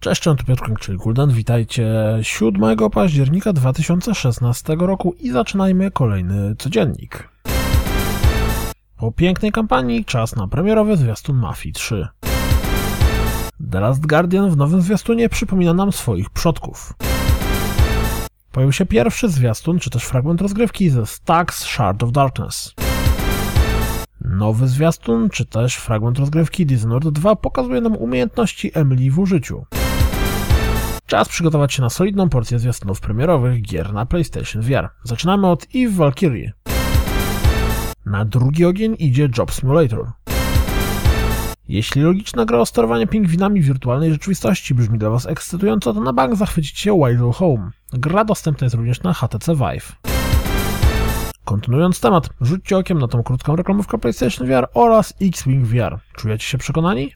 Cześć, tu Piotr Kuldan. Witajcie 7 października 2016 roku i zaczynajmy kolejny codziennik. Po pięknej kampanii czas na premierowy zwiastun Mafii 3. The Last Guardian w nowym zwiastunie przypomina nam swoich przodków. Pojawił się pierwszy zwiastun, czy też fragment rozgrywki ze Stax Shard of Darkness. Nowy zwiastun, czy też fragment rozgrywki Dishonored 2 pokazuje nam umiejętności Emily w użyciu. Czas przygotować się na solidną porcję zwiastunów premierowych gier na PlayStation VR. Zaczynamy od Eve Valkyrie. Na drugi ogień idzie Job Simulator. Jeśli logiczna gra o sterowanie pingwinami wirtualnej rzeczywistości brzmi dla Was ekscytująco, to na bank zachwycicie się Wild Home. Gra dostępna jest również na HTC Vive. Kontynuując temat, rzućcie okiem na tą krótką reklamówkę PlayStation VR oraz X-Wing VR. Czujecie się przekonani?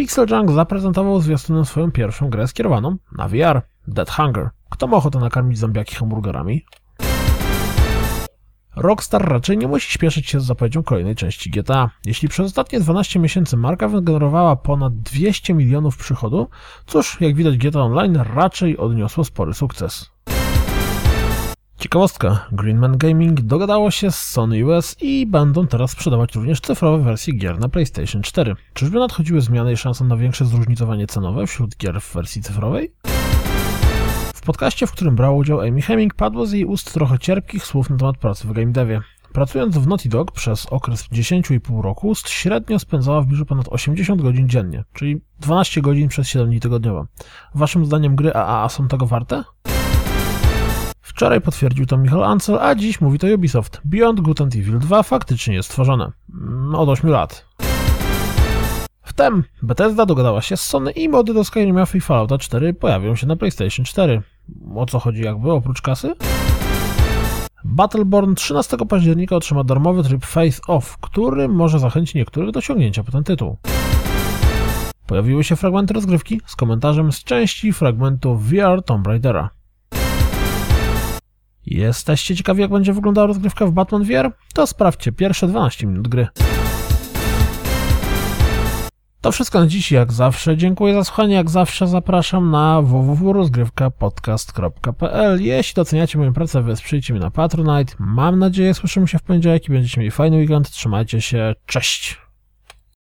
Pixel Junk zaprezentował zwiastunem swoją pierwszą grę skierowaną na VR, Dead Hunger. Kto ma ochotę nakarmić zombiaki hamburgerami? Rockstar raczej nie musi śpieszyć się z zapowiedzią kolejnej części GTA. Jeśli przez ostatnie 12 miesięcy marka wygenerowała ponad 200 milionów przychodu, cóż, jak widać GTA Online raczej odniosło spory sukces. Ciekawostka, Greenman Gaming dogadało się z Sony US i będą teraz sprzedawać również cyfrowe wersje gier na PlayStation 4. Czyżby nadchodziły zmiany i szanse na większe zróżnicowanie cenowe wśród gier w wersji cyfrowej? W podcaście, w którym brał udział Amy Hemming, padło z jej ust trochę cierpkich słów na temat pracy w game devie. Pracując w Naughty Dog przez okres 10,5 roku, średnio spędzała w biurze ponad 80 godzin dziennie, czyli 12 godzin przez 7 dni tygodniowo. Waszym zdaniem gry AAA są tego warte? Wczoraj potwierdził to Michał Ancel, a dziś mówi to Ubisoft. Beyond Good and Evil 2 faktycznie jest stworzone. Mm, od 8 lat. Wtem Bethesda dogadała się z Sony i mody do Skyrima i Fallouta 4 pojawią się na PlayStation 4. O co chodzi jakby, oprócz kasy? Battleborn 13 października otrzyma darmowy tryb Face Off, który może zachęcić niektórych do sięgnięcia po ten tytuł. Pojawiły się fragmenty rozgrywki z komentarzem z części fragmentu VR Tomb Raidera. Jesteście ciekawi, jak będzie wyglądała rozgrywka w Batman VR? To sprawdźcie pierwsze 12 minut gry. To wszystko na dziś, jak zawsze. Dziękuję za słuchanie. Jak zawsze zapraszam na www.rozgrywkapodcast.pl. Jeśli doceniacie moją pracę, wesprzyjcie mnie na Patronite. Mam nadzieję, słyszymy się w poniedziałek i będziecie mieli fajny weekend. Trzymajcie się. Cześć!